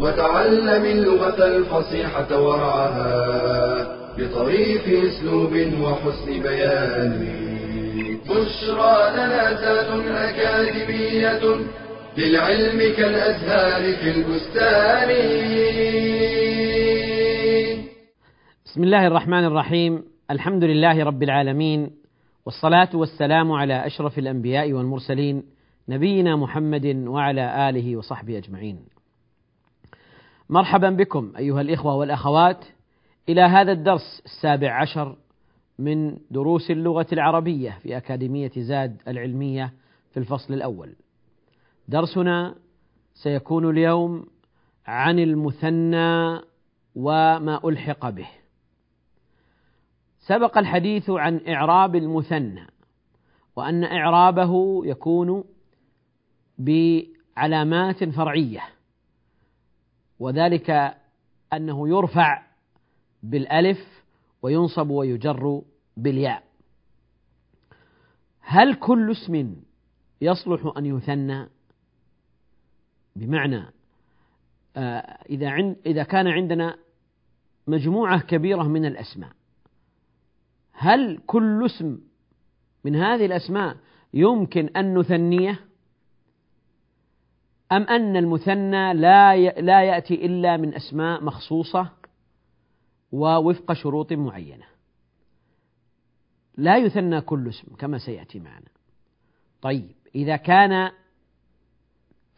وتعلم اللغة الفصيحة ورعاها بطريف أسلوب وحسن بيان. بشرى لنا زاد أكاديمية للعلم كالأزهار في البستان. بسم الله الرحمن الرحيم. الحمد لله رب العالمين والصلاة والسلام على أشرف الأنبياء والمرسلين نبينا محمد وعلى آله وصحبه أجمعين. مرحبا بكم أيها الإخوة والأخوات إلى هذا الدرس السابع عشر من دروس اللغة العربية في أكاديمية زاد العلمية في الفصل الأول. درسنا سيكون اليوم عن المثنى وما ألحق به. سبق الحديث عن إعراب المثنى وأن إعرابه يكون بعلامات فرعية وذلك أنه يرفع بالألف وينصب ويجر بالياء. هل كل اسم يصلح أن يثنى؟ بمعنى إذا عند إذا كان عندنا مجموعة كبيرة من الأسماء هل كل اسم من هذه الأسماء يمكن أن نثنيه؟ أم أن المثنى لا لا يأتي إلا من أسماء مخصوصة ووفق شروط معينة. لا يثنى كل اسم كما سيأتي معنا. طيب إذا كان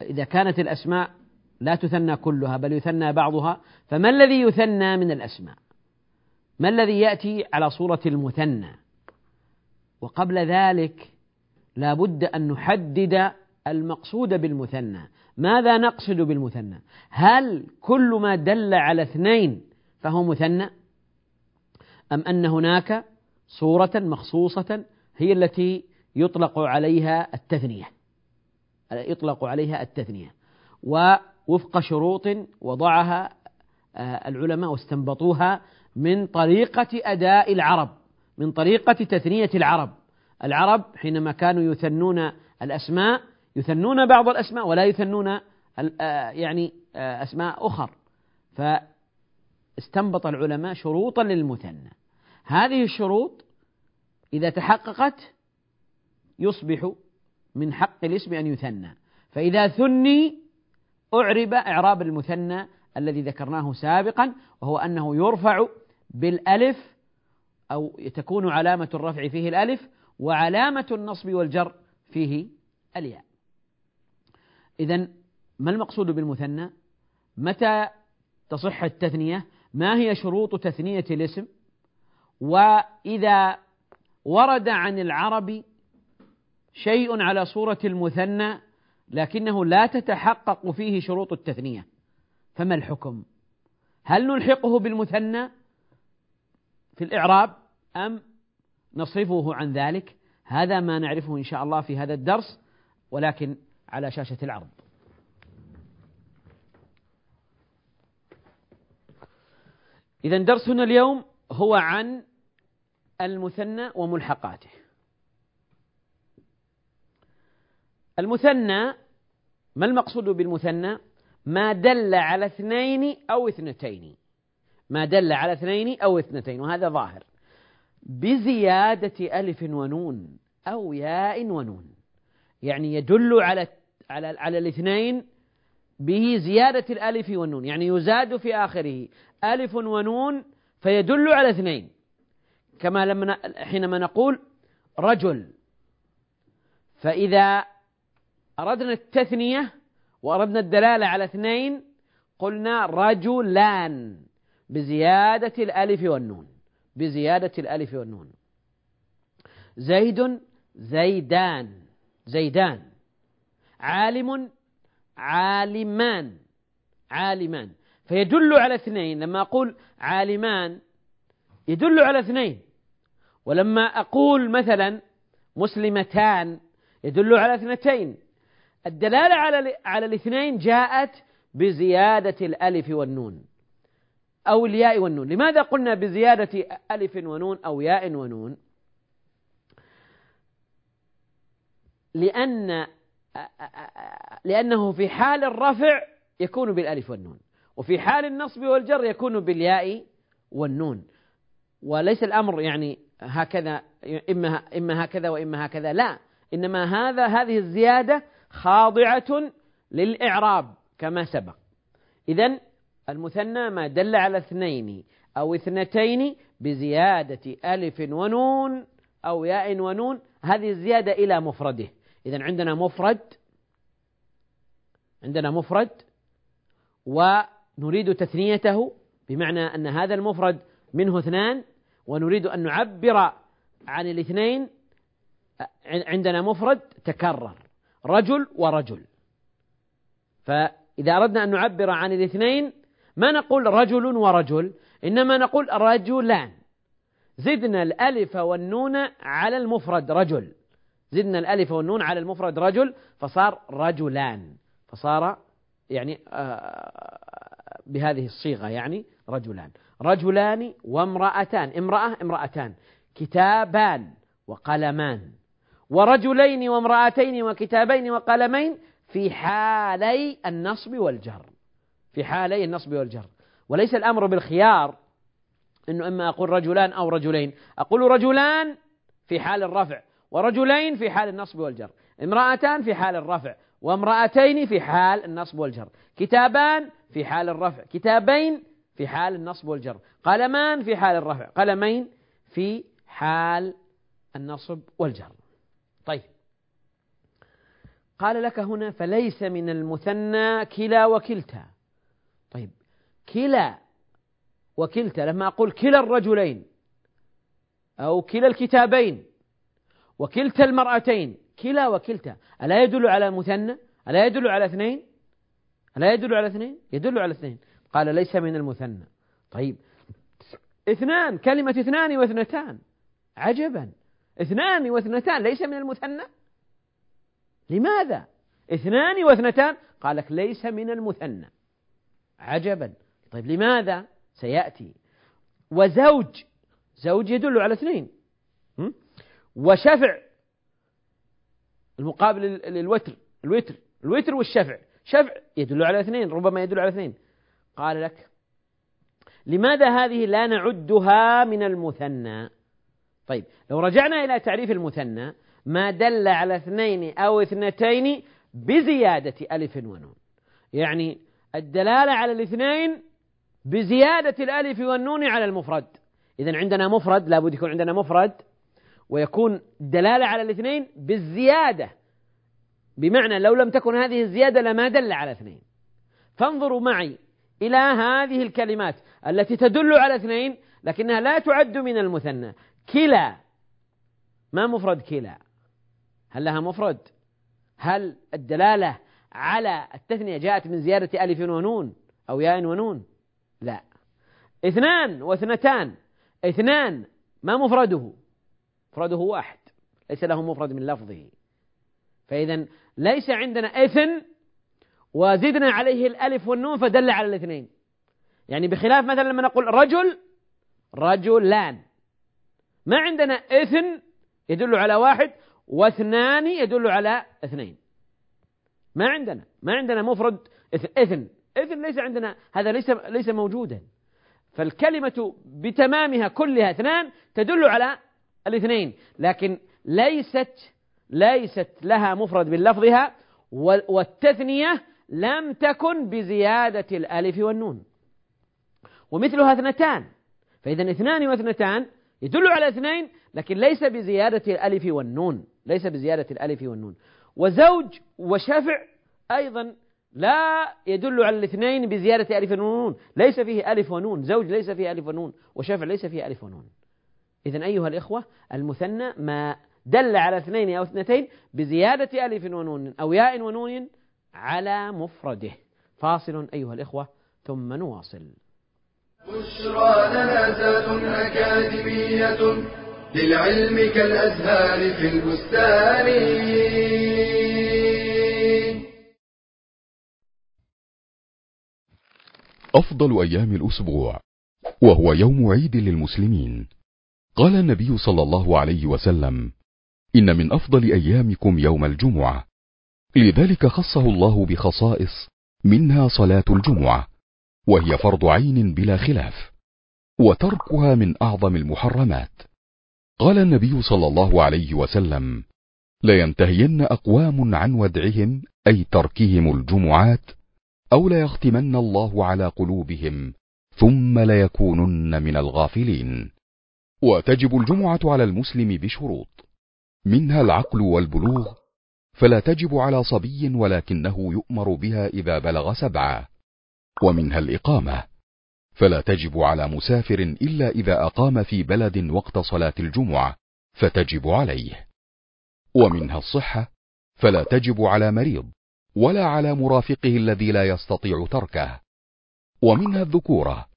إذا كانت الأسماء لا تثنى كلها بل يثنى بعضها فما الذي يثنى من الأسماء؟ ما الذي يأتي على صورة المثنى؟ وقبل ذلك لا بد أن نحدد المقصود بالمثنى. ماذا نقصد بالمثنى؟ هل كل ما دل على اثنين فهو مثنى؟ أم أن هناك صورة مخصوصة هي التي يطلق عليها التثنية؟ يطلق عليها التثنية. ووفق شروط وضعها العلماء واستنبطوها من طريقة أداء العرب من طريقة تثنية العرب. العرب حينما كانوا يثنون الأسماء يثنون بعض الأسماء ولا يثنون يعني أسماء أخر. فاستنبط العلماء شروطا للمثنى. هذه الشروط إذا تحققت يصبح من حق الاسم أن يثنى. فإذا ثني أعرب إعراب المثنى الذي ذكرناه سابقا وهو أنه يرفع بالألف أو تكون علامة الرفع فيه الألف وعلامة النصب والجر فيه الياء. إذا ما المقصود بالمثنى؟ متى تصح التثنية؟ ما هي شروط تثنية الاسم؟ وإذا ورد عن العرب شيء على صورة المثنى لكنه لا تتحقق فيه شروط التثنية فما الحكم؟ هل نلحقه بالمثنى في الإعراب أم نصرفه عن ذلك؟ هذا ما نعرفه إن شاء الله في هذا الدرس ولكن على شاشة العرض. إذا درسنا اليوم هو عن المثنى وملحقاته. المثنى ما المقصود بالمثنى؟ ما دل على اثنين أو اثنتين. ما دل على اثنين أو اثنتين وهذا ظاهر. بزيادة ألف ونون أو ياء ونون. يعني يدل على على على الاثنين به زيادة الألف والنون يعني يزاد في آخره. ألف ونون فيدل على اثنين. كما لما حينما نقول رجل. فإذا أردنا التثنية وأردنا الدلالة على اثنين قلنا رجلان بزيادة الألف والنون. بزيادة الألف والنون. زيد زيدان. زيدان. عالم عالمان عالمان. فيدل على اثنين. لما أقول عالمان يدل على اثنين. ولما أقول مثلا مسلمتان يدل على اثنتين. الدلالة على على الاثنين جاءت بزيادة الألف والنون. أو الياء والنون. لماذا قلنا بزيادة ألف ونون أو ياء ونون؟ لأن لأنه في حال الرفع يكون بالألف والنون وفي حال النصب والجر يكون بالياء والنون. وليس الأمر يعني هكذا إما إما هكذا وإما هكذا لا. إنما هذا هذه الزيادة خاضعة للإعراب كما سبق. إذا المثنى ما دل على اثنين أو اثنتين بزيادة ألف ونون أو ياء ونون هذه الزيادة إلى مفرده. إذا عندنا مفرد عندنا مفرد ونريد تثنيته بمعنى أن هذا المفرد منه اثنان ونريد أن نعبر عن الاثنين عندنا مفرد تكرر رجل ورجل. فإذا أردنا أن نعبر عن الاثنين ما نقول رجل ورجل إنما نقول رجلان. زدنا الألف والنون على المفرد رجل. زدنا الألف والنون على المفرد رجل فصار رجلان. فصار يعني آه، بهذه الصيغة يعني رجلان. رجلان وامرأتان. امرأة امرأتان. كتابان وقلمان. ورجلين وامرأتين وكتابين وقلمين في حالي النصب والجر. في حالي النصب والجر. وليس الأمر بالخيار أنه إما أقول رجلان أو رجلين. أقول رجلان في حال الرفع. ورجلين في حال النصب والجر امرأتان في حال الرفع وامرأتين في حال النصب والجر كتابان في حال الرفع كتابين في حال النصب والجر قلمان في حال الرفع قلمين في حال النصب والجر. طيب. قال لك هنا فليس من المثنى كلا وكلتا. طيب. كلا وكلتا لما أقول كلا الرجلين أو كلا الكتابين وكلتا المرأتين كلا وكلتا ألا يدل على مثنى؟ ألا يدل على اثنين؟ ألا يدل على اثنين؟ يدل على اثنين. قال ليس من المثنى. طيب. اثنان كلمة اثنان واثنتان. عجبا. اثنان واثنتان ليس من المثنى؟ لماذا؟ اثنان واثنتان؟ قال لك ليس من المثنى. عجبا. طيب لماذا؟ سيأتي. وزوج. زوج يدل على اثنين. وشفع. المقابل للوتر الوتر الوتر والشفع. شفع يدل على اثنين ربما يدل على اثنين. قال لك لماذا هذه لا نعدها من المثنى؟ طيب لو رجعنا إلى تعريف المثنى ما دل على اثنين أو اثنتين بزيادة ألف ونون. يعني الدلالة على الاثنين بزيادة الألف والنون على المفرد. إذا عندنا مفرد لابد يكون عندنا مفرد. ويكون الدلالة على الاثنين بالزيادة. بمعنى لو لم تكن هذه الزيادة لما دل على اثنين. فانظروا معي إلى هذه الكلمات التي تدل على اثنين لكنها لا تعد من المثنى. كلا. ما مفرد كلا؟ هل لها مفرد؟ هل الدلالة على التثنية جاءت من زيادة ألف ونون أو ياء ونون؟ لا. اثنان واثنتان. اثنان. ما مفرده؟ مفرده واحد ليس له مفرد من لفظه. فإذا ليس عندنا إثن وزدنا عليه الألف والنون فدل على الاثنين. يعني بخلاف مثلا لما نقول رجل رجلان. ما عندنا إثن يدل على واحد واثنان يدل على اثنين. ما عندنا ما عندنا مفرد إثن. إثن ليس عندنا هذا ليس ليس موجودا. فالكلمة بتمامها كلها اثنان تدل على الاثنين. لكن ليست ليست لها مفرد من لفظها والتثنية لم تكن بزيادة الألف والنون. ومثلها اثنتان. فإذا اثنان واثنتان يدل على اثنين لكن ليس بزيادة الألف والنون. ليس بزيادة الألف والنون. وزوج وشفع أيضا لا يدل على الاثنين بزيادة ألف ونون ليس فيه ألف ونون. زوج ليس فيه ألف ونون. وشفع ليس فيه ألف ونون. إذا أيها الإخوة المثنى ما دل على اثنين أو اثنتين بزيادة ألف ونون أو ياء ونون على مفرده. فاصل أيها الإخوة ثم نواصل. بشرى لنا أكاديمية للعلم كالأزهار في البستان. أفضل أيام الأسبوع وهو يوم عيد للمسلمين. قال النبي صلى الله عليه وسلم إن من أفضل أيامكم يوم الجمعة. لذلك خصه الله بخصائص منها صلاة الجمعة وهي فرض عين بلا خلاف وتركها من أعظم المحرمات. قال النبي صلى الله عليه وسلم لينتهين أقوام عن ودعهم أي تركهم الجمعات أو ليختمن الله على قلوبهم ثم ليكونن من الغافلين. وتجب الجمعة على المسلم بشروط. منها العقل والبلوغ فلا تجب على صبي ولكنه يؤمر بها إذا بلغ سبعة. ومنها الإقامة فلا تجب على مسافر إلا إذا أقام في بلد وقت صلاة الجمعة فتجب عليه. ومنها الصحة فلا تجب على مريض ولا على مرافقه الذي لا يستطيع تركه. ومنها الذكورة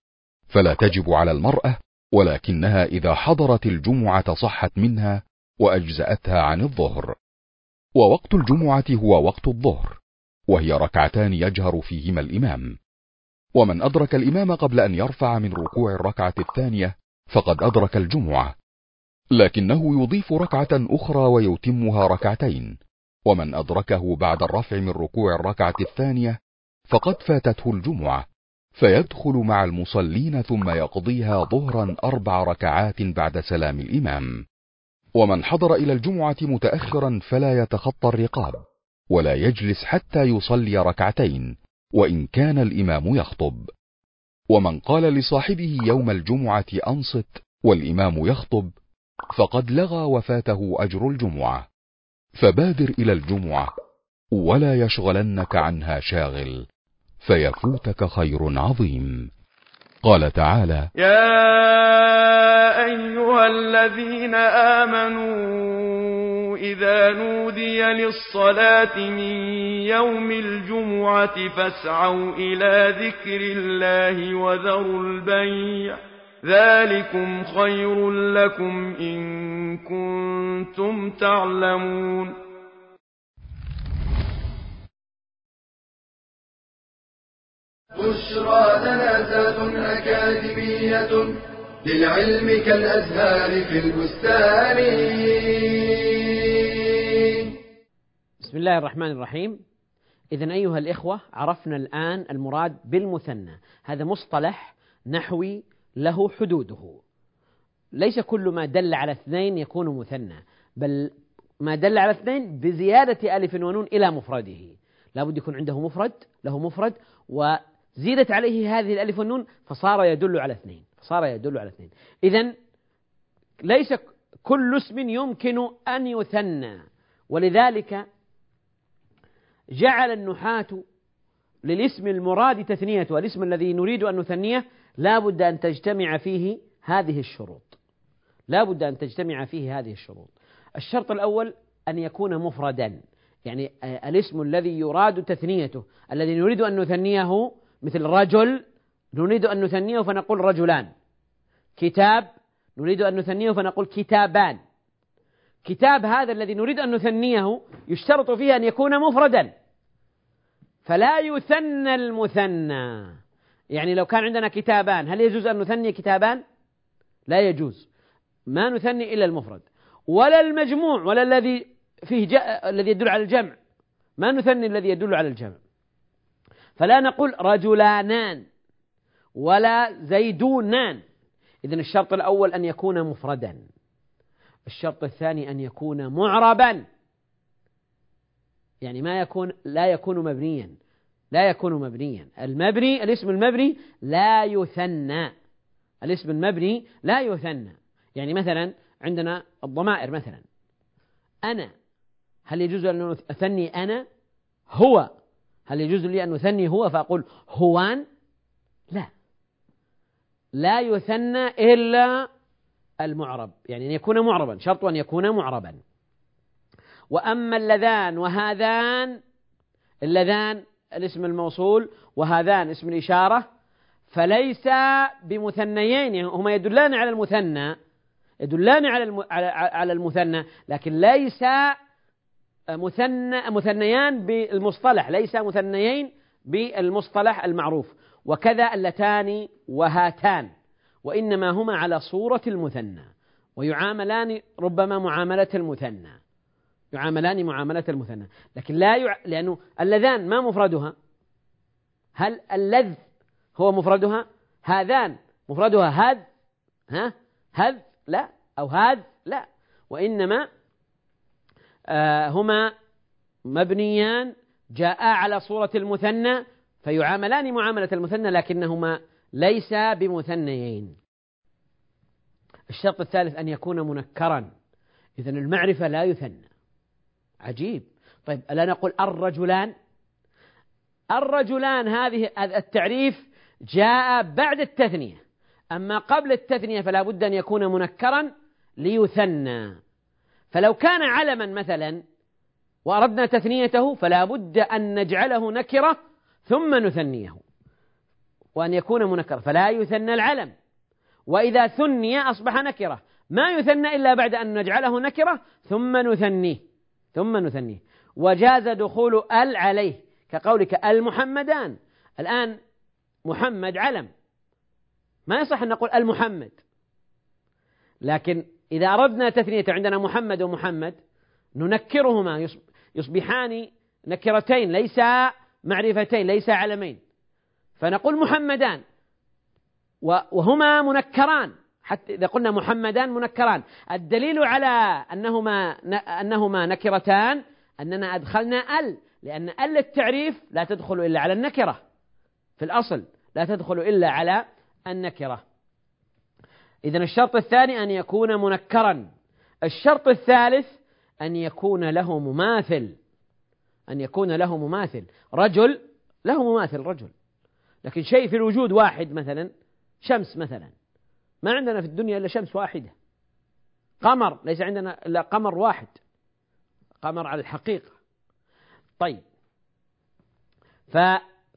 فلا تجب على المرأة ولكنها إذا حضرت الجمعة صحت منها وأجزأتها عن الظهر. ووقت الجمعة هو وقت الظهر وهي ركعتان يجهر فيهما الإمام. ومن أدرك الإمام قبل أن يرفع من ركوع الركعة الثانية فقد أدرك الجمعة لكنه يضيف ركعة أخرى ويتمها ركعتين. ومن أدركه بعد الرفع من ركوع الركعة الثانية فقد فاتته الجمعة. فيدخل مع المصلين ثم يقضيها ظهرا أربع ركعات بعد سلام الإمام. ومن حضر إلى الجمعة متأخرا فلا يتخطى الرقاب ولا يجلس حتى يصلي ركعتين وإن كان الإمام يخطب. ومن قال لصاحبه يوم الجمعة أنصت والإمام يخطب فقد لغى وفاته أجر الجمعة. فبادر إلى الجمعة ولا يشغلنك عنها شاغل. فيفوتك خير عظيم. قال تعالى يا أيها الذين آمنوا إذا نودي للصلاة من يوم الجمعة فاسعوا إلى ذكر الله وذروا البيع. ذلكم خير لكم إن كنتم تعلمون. بشرى لنا أكاديمية للعلم كالأزهار في البستان. بسم الله الرحمن الرحيم. إذا أيها الإخوة عرفنا الآن المراد بالمثنى. هذا مصطلح نحوي له حدوده. ليس كل ما دل على اثنين يكون مثنى بل ما دل على اثنين بزيادة ألف ونون إلى مفرده. لابد يكون عنده مفرد له مفرد وزيدت عليه هذه الألف والنون فصار يدل على اثنين فصار يدل على اثنين. إذا ليس كل اسم يمكن أن يثنى ولذلك جعل النحاة للاسم المراد تثنيته والاسم الذي نريد أن نثنيه لا بد أن تجتمع فيه هذه الشروط. لا بد أن تجتمع فيه هذه الشروط. الشرط الأول أن يكون مفردا يعني الاسم الذي يراد تثنيته الذي نريد أن نثنيه مثل رجل نريد أن نثنيه فنقول رجلان. كتاب نريد أن نثنيه فنقول كتابان. كتاب هذا الذي نريد أن نثنيه يشترط فيه أن يكون مفردا. فلا يثنى المثنى. يعني لو كان عندنا كتابان هل يجوز أن نثني كتابان؟ لا يجوز. ما نثني إلا المفرد. ولا المجموع ولا الذي فيه جاء الذي يدل على الجمع. ما نثني الذي يدل على الجمع. فلا نقول رجلانان ولا زيدونان. إذا الشرط الأول أن يكون مفردا. الشرط الثاني أن يكون معربا. يعني ما يكون لا يكون مبنيا. لا يكون مبنيا. المبني الاسم المبني لا يثنى. الاسم المبني لا يثنى. يعني مثلا عندنا الضمائر مثلا. أنا هل يجوز أن أثني أنا؟ هو. هل يجوز لي أن أثني هو فأقول هوان؟ لا. لا يثنى إلا المعرب يعني أن يكون معربا شرط أن يكون معربا. وأما اللذان وهذان اللذان الاسم الموصول وهذان اسم الإشارة فليس بمثنيين يعني هما يدلان على المثنى يدلان على على المثنى لكن ليس مثنى مثنيان بالمصطلح ليس مثنيين بالمصطلح المعروف. وكذا اللتان وهاتان وإنما هما على صورة المثنى ويعاملان ربما معاملة المثنى. يعاملان معاملة المثنى. لكن لا يع... لأنه اللذان ما مفردها؟ هل اللذ هو مفردها؟ هذان مفردها هذ؟ ها؟ هذ؟ لا. أو هذ لا. وإنما هما مبنيان جاء على صورة المثنى فيعاملان معاملة المثنى لكنهما ليس بمثنيين. الشرط الثالث أن يكون منكرا. إذا المعرفة لا يثنى. عجيب. طيب ألا نقول الرجلان؟ الرجلان هذه التعريف جاء بعد التثنية. أما قبل التثنية فلا بد أن يكون منكرا ليثنى. فلو كان علما مثلا وأردنا تثنيته فلا بد أن نجعله نكرة ثم نثنيه. وأن يكون منكرا فلا يثنى العلم. وإذا ثني أصبح نكرة. ما يثنى إلا بعد أن نجعله نكرة ثم نثنيه ثم نثنيه. وجاز دخول ال عليه كقولك المحمدان. الآن محمد علم. ما يصح أن نقول المحمد. لكن إذا أردنا تثنية عندنا محمد ومحمد ننكرهما يصبحان نكرتين ليس معرفتين ليس علمين. فنقول محمدان وهما منكران. حتى إذا قلنا محمدان منكران. الدليل على أنهما أنهما نكرتان أننا أدخلنا ال لأن ال التعريف لا تدخل إلا على النكرة. في الأصل لا تدخل إلا على النكرة. إذا الشرط الثاني أن يكون منكرا. الشرط الثالث أن يكون له مماثل. أن يكون له مماثل. رجل له مماثل رجل. لكن شيء في الوجود واحد مثلا شمس مثلا. ما عندنا في الدنيا إلا شمس واحدة. قمر ليس عندنا إلا قمر واحد. قمر على الحقيقة. طيب. ف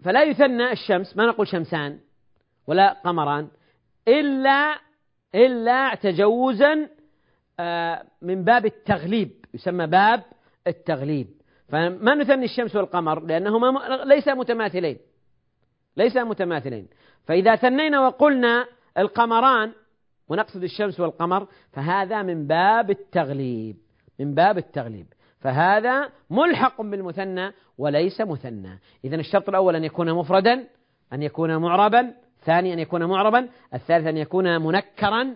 فلا يثنى الشمس ما نقول شمسان ولا قمران إلا إلا تجوزا آه، من باب التغليب. يسمى باب التغليب. فما نثني الشمس والقمر لأنهما ليس متماثلين. ليس متماثلين. فإذا ثنينا وقلنا القمران ونقصد الشمس والقمر فهذا من باب التغليب. من باب التغليب. فهذا ملحق بالمثنى وليس مثنى. إذا الشرط الأول أن يكون مفردا أن يكون معربا الثاني أن يكون معربا الثالث أن يكون منكرا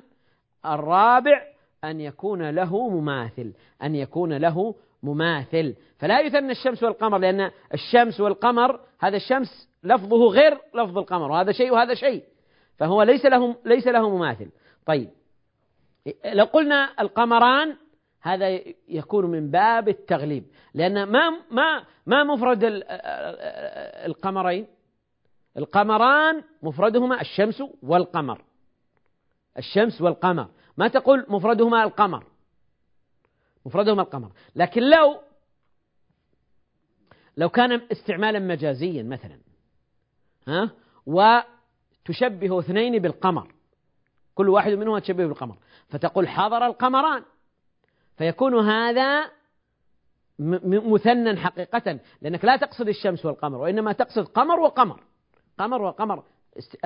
الرابع أن يكون له مماثل أن يكون له مماثل. فلا يثنى الشمس والقمر لأن الشمس والقمر هذا الشمس لفظه غير لفظ القمر وهذا شيء وهذا شيء. فهو ليس له ليس له مماثل. طيب. لو قلنا القمران هذا يكون من باب التغليب لأن ما ما ما مفرد القمرين؟ القمران مفردهما الشمس والقمر. الشمس والقمر. ما تقول مفردهما القمر؟ مفردهما القمر. لكن لو لو كان استعمالا مجازيا مثلا ها وتشبه اثنين بالقمر كل واحد منهما تشبه بالقمر فتقول حضر القمران فيكون هذا مثنى حقيقة لأنك لا تقصد الشمس والقمر وإنما تقصد قمر وقمر. قمر وقمر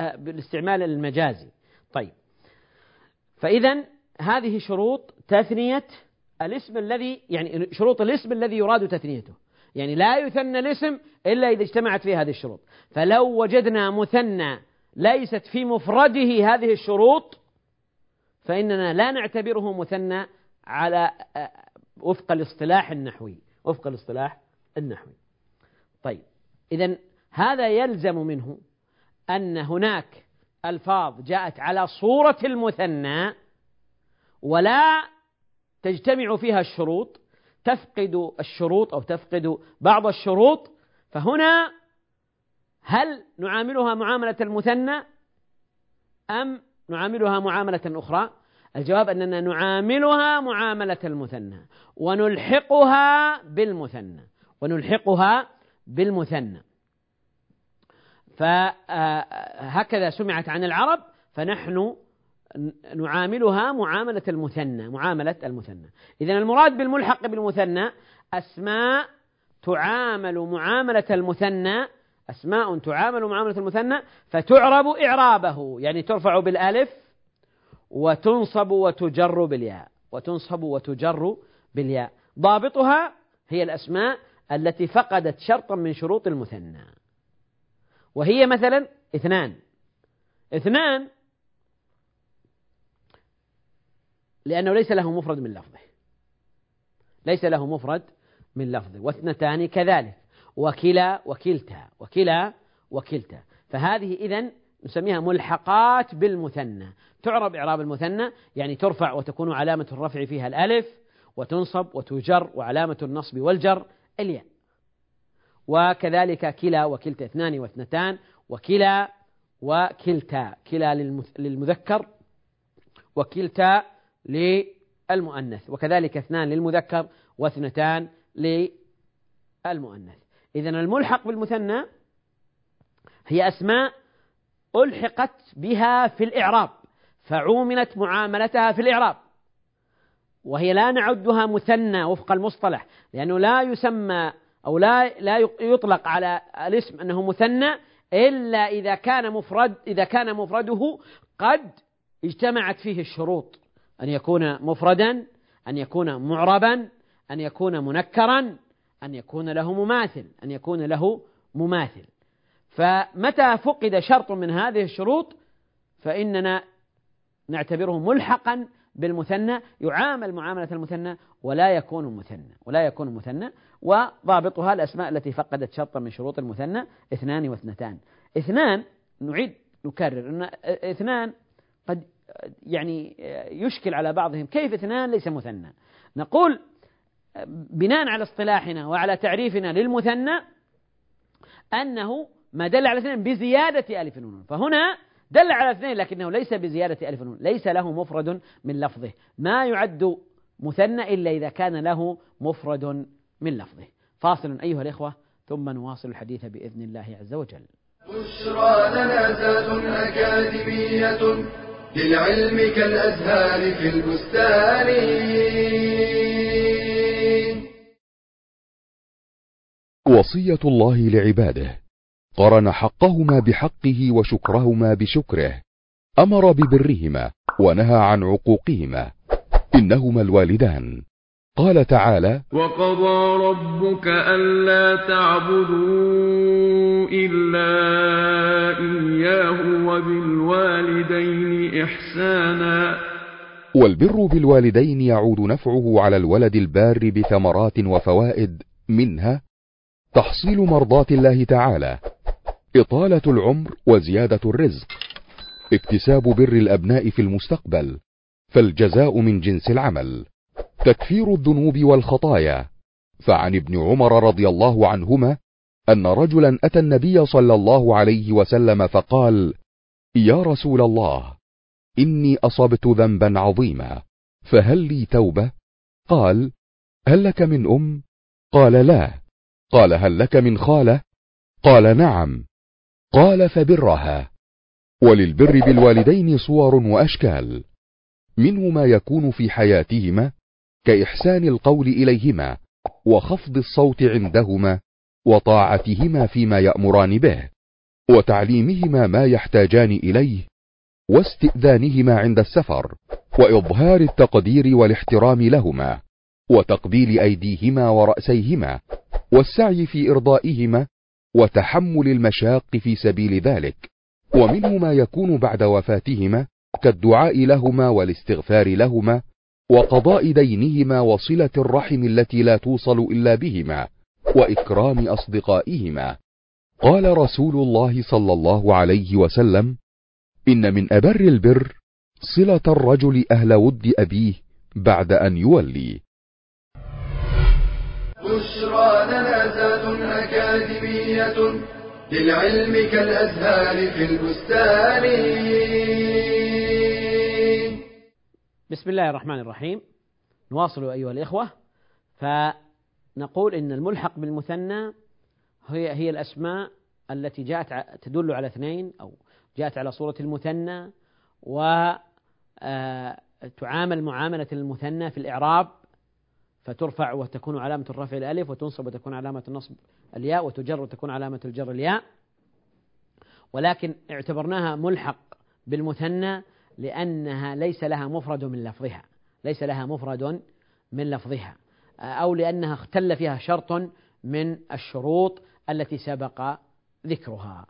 آه، بالاستعمال المجازي. طيب. فإذا هذه شروط تثنية الاسم الذي يعني شروط الاسم الذي يراد تثنيته. يعني لا يثنى الاسم إلا إذا اجتمعت فيه هذه الشروط. فلو وجدنا مثنى ليست في مفرده هذه الشروط فإننا لا نعتبره مثنى على آه، وفق الاصطلاح النحوي. وفق الاصطلاح النحوي. طيب. إذا هذا يلزم منه أن هناك ألفاظ جاءت على صورة المثنى ولا تجتمع فيها الشروط تفقد الشروط أو تفقد بعض الشروط فهنا هل نعاملها معاملة المثنى أم نعاملها معاملة أخرى؟ الجواب أننا نعاملها معاملة المثنى ونلحقها بالمثنى ونلحقها بالمثنى. فهكذا سمعت عن العرب فنحن نعاملها معاملة المثنى معاملة المثنى. إذا المراد بالملحق بالمثنى أسماء تعامل معاملة المثنى أسماء تعامل معاملة المثنى فتعرب إعرابه يعني ترفع بالألف وتنصب وتجر بالياء وتنصب وتجر بالياء. ضابطها هي الأسماء التي فقدت شرطا من شروط المثنى. وهي مثلا اثنان. اثنان لأنه ليس له مفرد من لفظه. ليس له مفرد من لفظه. واثنتان كذلك. وكلا وكلتا. وكلا وكلتا. فهذه إذن نسميها ملحقات بالمثنى. تعرب إعراب المثنى يعني ترفع وتكون علامة الرفع فيها الألف وتنصب وتجر وعلامة النصب والجر الياء. وكذلك كلا وكلتا اثنان واثنتان وكلا وكلتا كلا للمذكر وكلتا للمؤنث وكذلك اثنان للمذكر واثنتان للمؤنث. إذا الملحق بالمثنى هي أسماء ألحقت بها في الإعراب فعوملت معاملتها في الإعراب. وهي لا نعدها مثنى وفق المصطلح لأنه لا يسمى أو لا لا يطلق على الاسم أنه مثنى إلا إذا كان مفرد إذا كان مفرده قد اجتمعت فيه الشروط. أن يكون مفردا أن يكون معربا أن يكون منكرا أن يكون له مماثل أن يكون له مماثل. فمتى فقد شرط من هذه الشروط؟ فإننا نعتبره ملحقا بالمثنى يعامل معاملة المثنى ولا يكون مثنى ولا يكون مثنى وضابطها الأسماء التي فقدت شرطا من شروط المثنى اثنان واثنتان. اثنان نعيد نكرر أن اثنان قد يعني يشكل على بعضهم كيف اثنان ليس مثنى. نقول بناء على اصطلاحنا وعلى تعريفنا للمثنى أنه ما دل على اثنين بزيادة ألف ونون فهنا دل على اثنين لكنه ليس بزيادة ألف ونون ليس له مفرد من لفظه. ما يعد مثنى إلا إذا كان له مفرد من لفظه. فاصل أيها الإخوة ثم نواصل الحديث بإذن الله عز وجل. بشرى لنا ذات أكاديمية للعلم كالأزهار في البستان. وصية الله لعباده. قرن حقهما بحقه وشكرهما بشكره. أمر ببرهما ونهى عن عقوقهما. إنهما الوالدان. قال تعالى وقضى ربك ألا تعبدوا إلا إياه وبالوالدين إحسانا. والبر بالوالدين يعود نفعه على الولد البار بثمرات وفوائد منها تحصيل مرضات الله تعالى. إطالة العمر وزيادة الرزق. اكتساب بر الأبناء في المستقبل فالجزاء من جنس العمل. تكفير الذنوب والخطايا. فعن ابن عمر رضي الله عنهما أن رجلا أتى النبي صلى الله عليه وسلم فقال يا رسول الله إني أصبت ذنبا عظيما فهل لي توبة قال هل لك من أم قال لا. قال هل لك من خالة قال نعم. قال فبرها. وللبر بالوالدين صور وأشكال. منه ما يكون في حياتهما كإحسان القول إليهما وخفض الصوت عندهما وطاعتهما فيما يأمران به وتعليمهما ما يحتاجان إليه واستئذانهما عند السفر وإظهار التقدير والاحترام لهما وتقبيل أيديهما ورأسيهما والسعي في إرضائهما وتحمل المشاق في سبيل ذلك. ومنه ما يكون بعد وفاتهما كالدعاء لهما والاستغفار لهما وقضاء دينهما وصلة الرحم التي لا توصل إلا بهما وإكرام أصدقائهما. قال رسول الله صلى الله عليه وسلم إن من أبر البر صلة الرجل أهل ود أبيه بعد أن يولي. بشرى لنا ذات أكاديمية للعلم كالأزهار في البستان. بسم الله الرحمن الرحيم. نواصل أيها الإخوة. فنقول إن الملحق بالمثنى هي هي الأسماء التي جاءت تدل على اثنين أو جاءت على صورة المثنى وتعامل معاملة المثنى في الإعراب فترفع وتكون علامة الرفع الألف وتنصب وتكون علامة النصب الياء وتجر وتكون علامة الجر الياء. ولكن اعتبرناها ملحق بالمثنى لأنها ليس لها مفرد من لفظها. ليس لها مفرد من لفظها. أو لأنها اختل فيها شرط من الشروط التي سبق ذكرها.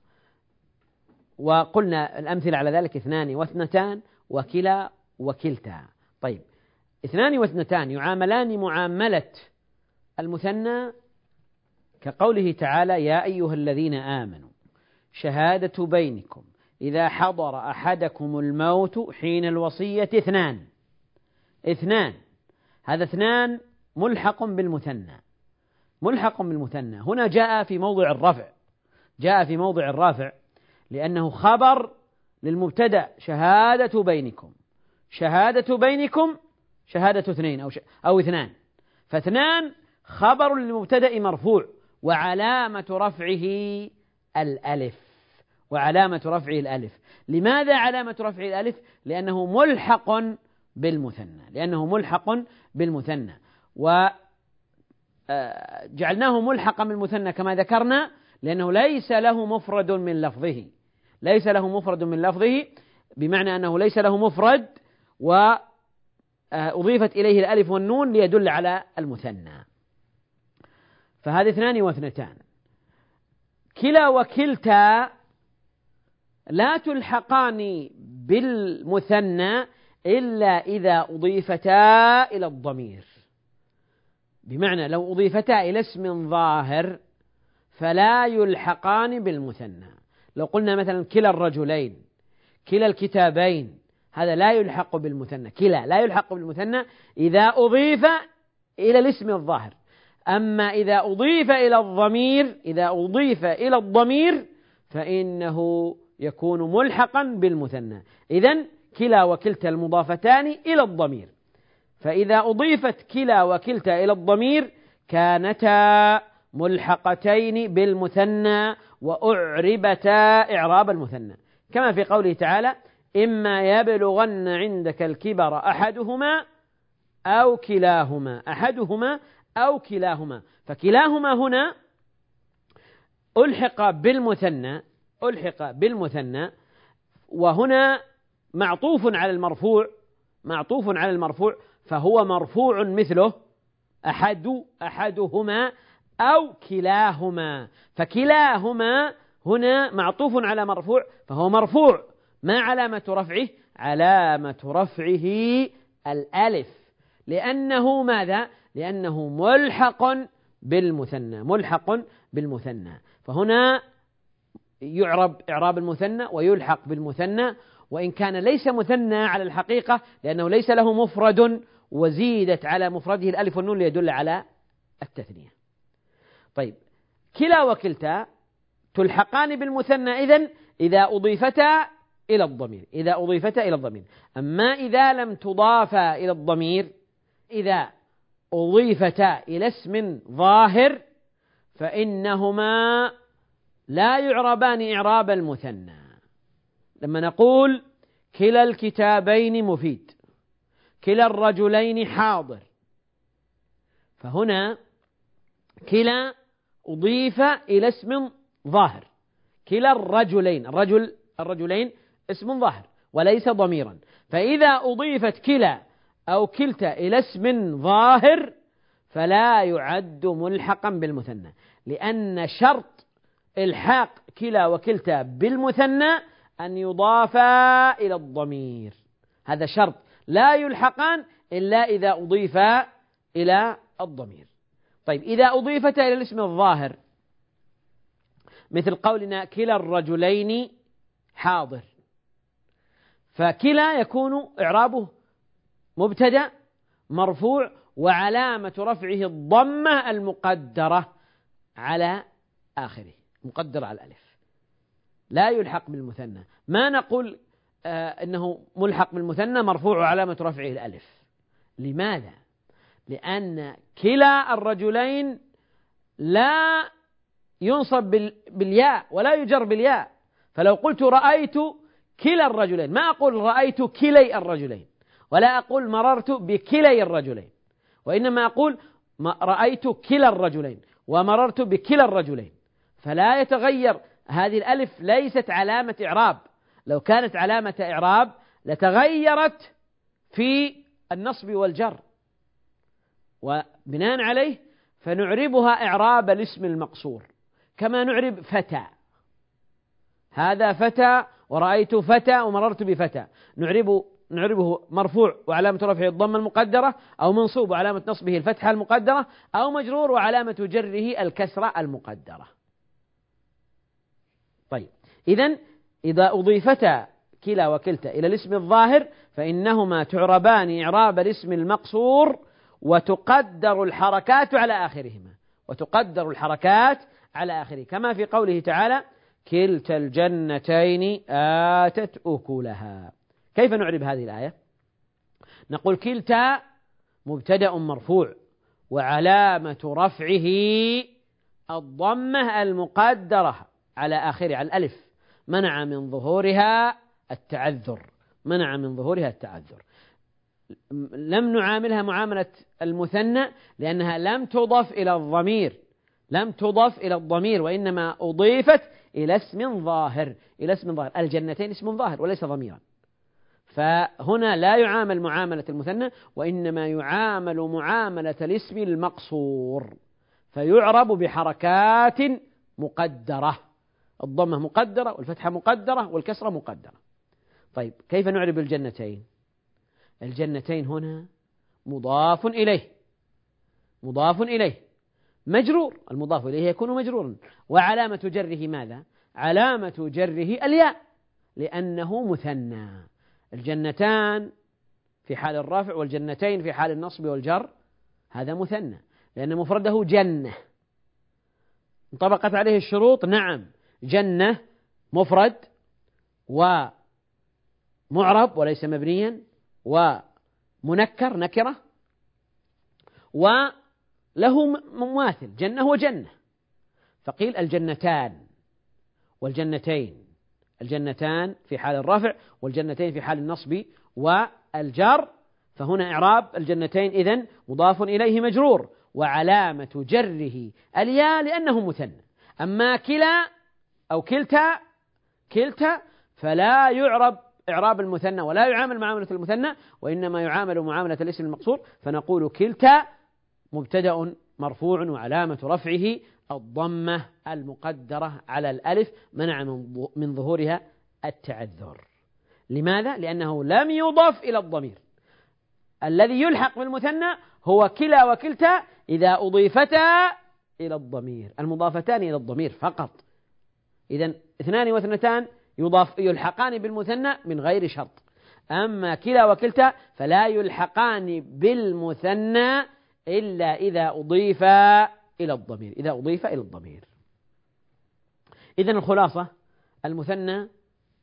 وقلنا الأمثلة على ذلك اثنان واثنتان وكلا وكلتا. طيب اثنان واثنتان يعاملان معاملة المثنى كقوله تعالى يا أيها الذين آمنوا شهادة بينكم إذا حضر أحدكم الموت حين الوصية اثنان. اثنان. هذا اثنان ملحق بالمثنى. ملحق بالمثنى. هنا جاء في موضع الرفع. جاء في موضع الرافع لأنه خبر للمبتدأ شهادة بينكم. شهادة بينكم شهادة اثنين أو, ش... أو اثنان. فاثنان خبر للمبتدأ مرفوع وعلامة رفعه الألف. وعلامة رفعه الألف. لماذا علامة رفعه الألف؟ لأنه ملحق بالمثنى. لأنه ملحق بالمثنى. وجعلناه آه، ملحقا بالمثنى كما ذكرنا لأنه ليس له مفرد من لفظه. ليس له مفرد من لفظه بمعنى أنه ليس له مفرد وأضيفت إليه الألف والنون ليدل على المثنى. فهذه اثنان واثنتان. كلا وكلتا لا تلحقان بالمثنى إلا إذا أضيفتا إلى الضمير. بمعنى لو أضيفتا إلى اسم ظاهر فلا يلحقان بالمثنى. لو قلنا مثلا كلا الرجلين كلا الكتابين هذا لا يلحق بالمثنى. كلا لا يلحق بالمثنى إذا أضيف إلى الاسم الظاهر. أما إذا أضيف إلى الضمير إذا أضيف إلى الضمير فإنه يكون ملحقا بالمثنى. إذا كلا وكلتا المضافتان إلى الضمير. فإذا أضيفت كلا وكلتا إلى الضمير كانتا ملحقتين بالمثنى وأعربتا إعراب المثنى. كما في قوله تعالى إما يبلغن عندك الكبر أحدهما أو كلاهما أحدهما أو كلاهما. فكلاهما هنا ألحق بالمثنى ألحق بالمثنى وهنا معطوف على المرفوع معطوف على المرفوع فهو مرفوع مثله أحد أحدهما أو كلاهما. فكلاهما هنا معطوف على مرفوع فهو مرفوع. ما علامة رفعه؟ علامة رفعه الألف. لأنه ماذا؟ لأنه ملحق بالمثنى ملحق بالمثنى. فهنا يعرب إعراب المثنى ويلحق بالمثنى وإن كان ليس مثنى على الحقيقة لأنه ليس له مفرد وزيدت على مفرده الألف والنون ليدل على التثنية. طيب كلا وكلتا تلحقان بالمثنى إذن إذا أضيفتا إلى الضمير إذا أضيفتا إلى الضمير. أما إذا لم تضافا إلى الضمير إذا أضيفتا إلى اسم ظاهر فإنهما لا يعربان إعراب المثنى. لما نقول كلا الكتابين مفيد كلا الرجلين حاضر فهنا كلا أضيف إلى اسم ظاهر. كلا الرجلين الرجل الرجلين اسم ظاهر وليس ضميرا. فإذا أضيفت كلا أو كلتا إلى اسم ظاهر فلا يعد ملحقا بالمثنى لأن شرط إلحاق كلا وكلتا بالمثنى أن يضافا إلى الضمير. هذا شرط لا يلحقان إلا إذا أضيفا إلى الضمير. طيب إذا أضيفتا إلى الاسم الظاهر مثل قولنا كلا الرجلين حاضر. فكلا يكون إعرابه مبتدأ مرفوع وعلامة رفعه الضمة المقدرة على آخره. مقدرة على الألف. لا يلحق بالمثنى. ما نقول آه إنه ملحق بالمثنى مرفوع علامة رفعه الألف. لماذا؟ لأن كلا الرجلين لا ينصب بالياء ولا يجر بالياء. فلو قلت رأيت كلا الرجلين. ما أقول رأيت كلي الرجلين ولا أقول مررت بكلي الرجلين وإنما أقول رأيت كلا الرجلين ومررت بكلا الرجلين. فلا يتغير هذه الألف ليست علامة إعراب. لو كانت علامة إعراب لتغيرت في النصب والجر. وبناء عليه فنعربها إعراب الاسم المقصور كما نعرب فتى. هذا فتى ورأيت فتى ومررت بفتى. نعرب نعربه مرفوع وعلامة رفعه الضمة المقدرة أو منصوب وعلامة نصبه الفتحة المقدرة أو مجرور وعلامة جره الكسرة المقدرة. طيب. إذا إذا أضيفتا كلا وكلتا إلى الاسم الظاهر فإنهما تعربان إعراب الاسم المقصور وتقدر الحركات على آخرهما. وتقدر الحركات على آخره. كما في قوله تعالى كلتا الجنتين آتت أكلها. كيف نعرب هذه الآية؟ نقول كلتا مبتدأ مرفوع وعلامة رفعه الضمة المقدرة على آخره على الألف. منع من ظهورها التعذر. منع من ظهورها التعذر. لم نعاملها معاملة المثنى لأنها لم تضف إلى الضمير. لم تضف إلى الضمير وإنما أضيفت إلى اسم ظاهر إلى اسم ظاهر. الجنتين اسم ظاهر وليس ضميرا. فهنا لا يعامل معاملة المثنى وإنما يعامل معاملة الاسم المقصور. فيعرب بحركات مقدرة. الضمة مقدرة والفتحة مقدرة والكسرة مقدرة. طيب كيف نعرب الجنتين؟ الجنتين هنا مضاف إليه. مضاف إليه. مجرور المضاف إليه يكون مجرورا. وعلامة جره ماذا؟ علامة جره الياء لأنه مثنى. الجنتان في حال الرفع والجنتين في حال النصب والجر هذا مثنى لأن مفرده جنة. انطبقت عليه الشروط نعم جنة مفرد ومعرب وليس مبنيا ومنكر نكرة وله مماثل. جنة وجنة فقيل الجنتان والجنتين. الجنتان في حال الرفع والجنتين في حال النصب والجر. فهنا إعراب الجنتين إذن مضاف إليه مجرور. وعلامة جره الياء لأنه مثنى. أما كلا أو كلتا كلتا فلا يعرب إعراب المثنى ولا يعامل معاملة المثنى وإنما يعامل معاملة الاسم المقصور. فنقول كلتا مبتدأ مرفوع وعلامة رفعه الضمة المقدرة على الألف منع من ظهورها التعذر. لماذا؟ لأنه لم يضف إلى الضمير. الذي يلحق بالمثنى هو كلا وكلتا إذا أضيفتا إلى الضمير. المضافتان إلى الضمير فقط. إذا اثنان واثنتان يضاف يلحقان بالمثنى من غير شرط. أما كلا وكلتا فلا يلحقان بالمثنى إلا إذا أضيف إلى الضمير. إذا أضيف إلى الضمير. إذا الخلاصة المثنى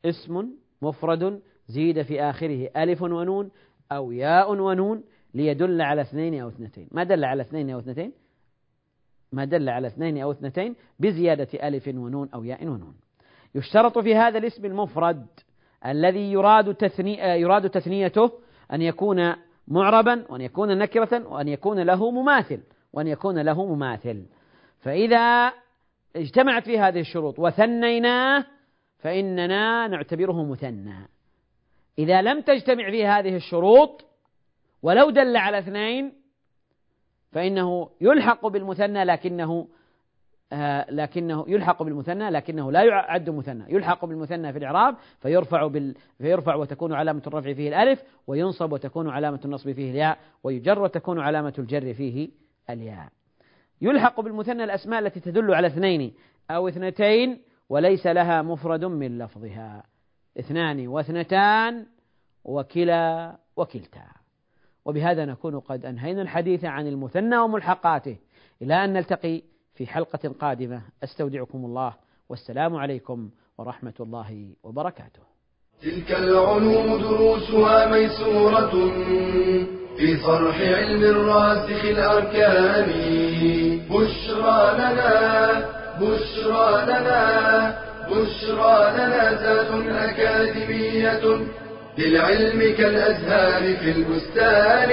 اسم مفرد زيد في آخره ألف ونون أو ياء ونون ليدل على اثنين أو اثنتين. ما دل على اثنين أو اثنتين؟ ما دل على اثنين أو اثنتين بزيادة ألف ونون أو ياء ونون. يشترط في هذا الاسم المفرد الذي يراد تثني يراد تثنيته أن يكون معربا وأن يكون نكرة وأن يكون له مماثل وأن يكون له مماثل. فإذا اجتمعت في هذه الشروط وثنيناه فإننا نعتبره مثنى. إذا لم تجتمع في هذه الشروط ولو دل على اثنين فإنه يلحق بالمثنى لكنه لكنه يلحق بالمثنى لكنه لا يعد مثنى. يلحق بالمثنى في الإعراب فيرفع بال فيرفع وتكون علامة الرفع فيه الألف وينصب وتكون علامة النصب فيه الياء ويجر وتكون علامة الجر فيه الياء. يلحق بالمثنى الأسماء التي تدل على اثنين أو اثنتين وليس لها مفرد من لفظها. اثنان واثنتان وكلا وكلتا. وبهذا نكون قد أنهينا الحديث عن المثنى وملحقاته. إلى أن نلتقي في حلقة قادمة. أستودعكم الله. والسلام عليكم ورحمة الله وبركاته. تلك العلوم دروسها ميسورة في صرح علم الراسخ الأركان. بشرى لنا بشرى لنا بشرى لنا زاد أكاديمية للعلم كالأزهار في البستان.